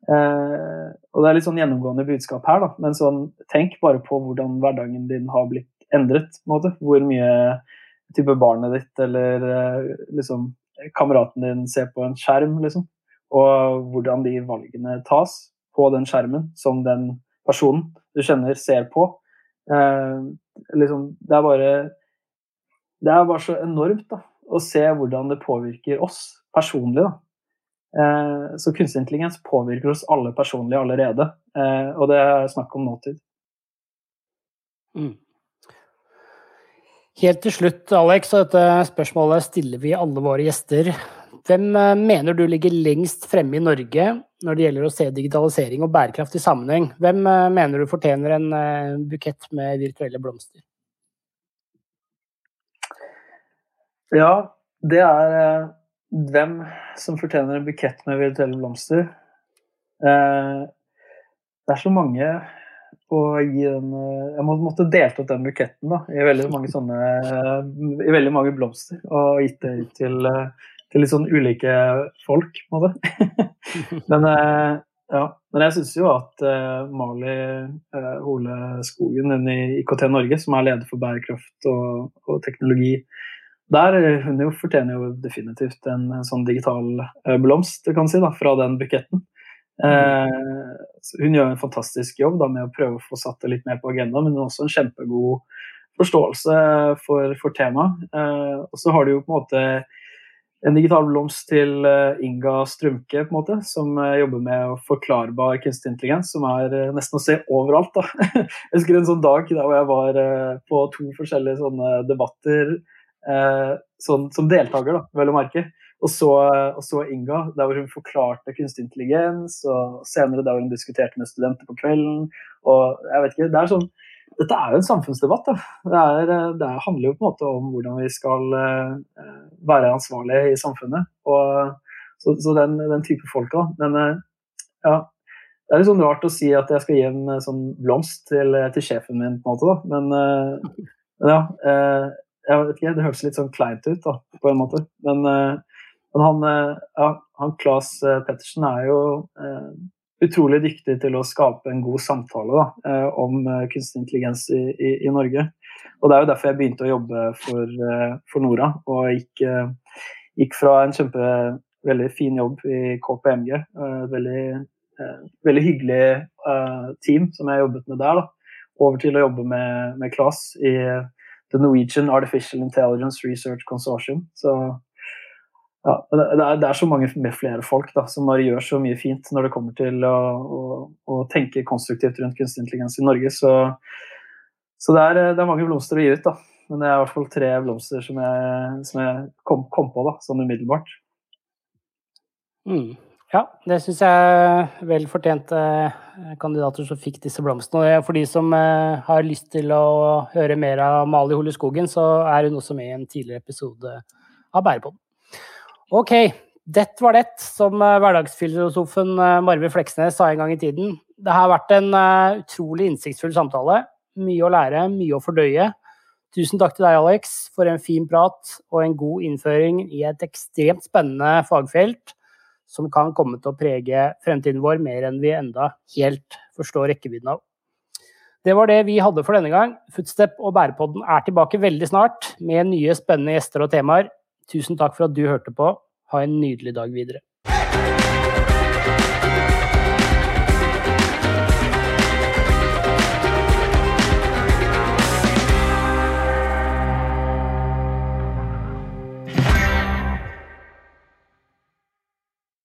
[SPEAKER 4] Eh, og det er litt sånn gjennomgående budskap her, da. Men sånn, tenk bare på hvordan hverdagen din har blitt endret. på en måte. Hvor mye type barnet ditt eller eh, liksom kameraten din ser på en skjerm, liksom. Og hvordan de valgene tas på den skjermen som den personen du kjenner, ser på. Eh, liksom, det er bare Det er bare så enormt da, å se hvordan det påvirker oss personlig. da så kunstig intelligens påvirker oss alle personlig allerede, eh, og det er snakk om nåtid. Mm.
[SPEAKER 1] Helt til slutt, Alex, og dette spørsmålet stiller vi alle våre gjester. Hvem eh, mener du ligger lengst fremme i Norge når det gjelder å se digitalisering og bærekraft i sammenheng? Hvem mener du fortjener en bukett med virtuelle blomster?
[SPEAKER 4] Ja, det er hvem som fortjener en bukett med virtuelle blomster. Eh, det er så mange å gi den eh, Jeg måtte delt opp den buketten da, i veldig mange sånne i veldig mange blomster og gitt det ut til, til, litt sånn ulike folk, på en måte. Men, eh, ja. Men jeg syns jo at Mali Hole Skogen i IKT Norge, som er leder for bærekraft og, og teknologi, der eh, hun jo fortjener jo definitivt en, en sånn digital eh, blomst du kan si, da, fra den buketten. Eh, hun gjør en fantastisk jobb da, med å prøve å få satt det litt mer på agendaen, men også en kjempegod forståelse for, for temaet. Eh, og så har du jo på en måte en digital blomst til eh, Inga Strømke, på en måte, som jobber med forklarbar kunstig intelligens, som er nesten å se overalt. Da. Jeg husker en sånn dag da jeg var på to forskjellige sånne debatter sånn, som deltaker, da, vel å merke. Og så, og så, Inga, der hvor hun forklarte kunstig intelligens, og senere der hun diskuterte med studenter på kvelden. og jeg vet ikke, det er sånn, Dette er jo en samfunnsdebatt. Da. Det, er, det handler jo på en måte om hvordan vi skal eh, være ansvarlige i samfunnet. Og, så, så den, den, type folk, da. Men eh, ja, det er litt sånn rart å si at jeg skal gi en sånn blomst til, til sjefen min, på en måte. da, men ja. Jeg vet ikke, Det høres litt sånn kleint ut, da, på en måte. Men, men han, ja, han Claes Pettersen er jo utrolig dyktig til å skape en god samtale da, eh, om eh, kunstig intelligens i, i, i, Norge. Og Det er jo derfor jeg begynte å jobbe for, eh, for Nora, og gikk, gikk, fra en kjempe, veldig fin jobb i KPMG. Veldig, veldig hyggelig team som jeg jobbet med der, da, over til å jobbe med, med Klas i The Norwegian Artificial Intelligence Research Consortium. Så ja, det, er, det, er, så mange med flere folk da, som bare gjør så mye fint når det kommer til å, å, å tenke konstruktivt rundt kunstig intelligens i Norge. Så, så det, er, det, er, mange blomster å gi ut. da. Men det er i hvert fall tre blomster som jeg, som jeg kom, kom, på da, sånn umiddelbart.
[SPEAKER 1] Mm. Ja, det syns jeg er vel fortjente eh, kandidater som fikk disse blomstene. Og for de som eh, har lyst til å høre mer av Mali Hole Skogen, så er hun også med i en tidligere episode av Bærepodden. Ok, det var det, som eh, hverdagsfilosofen Marve Fleksnes sa en gang i tiden. Det har vært en utrolig innsiktsfull samtale. Mye å lære, mye å fordøye. Tusen takk til deg, Alex, for en fin prat og en god innføring i et ekstremt spennende fagfelt som kan komme til å prege fremtiden vår mer enn vi enda helt forstår rekkevidden av. Det var det vi hadde for denne gang. Footstep og Bærepodden er tilbake veldig snart med nye spennende gjester og temaer. Tusen takk for at du hørte på. Ha en nydelig dag videre.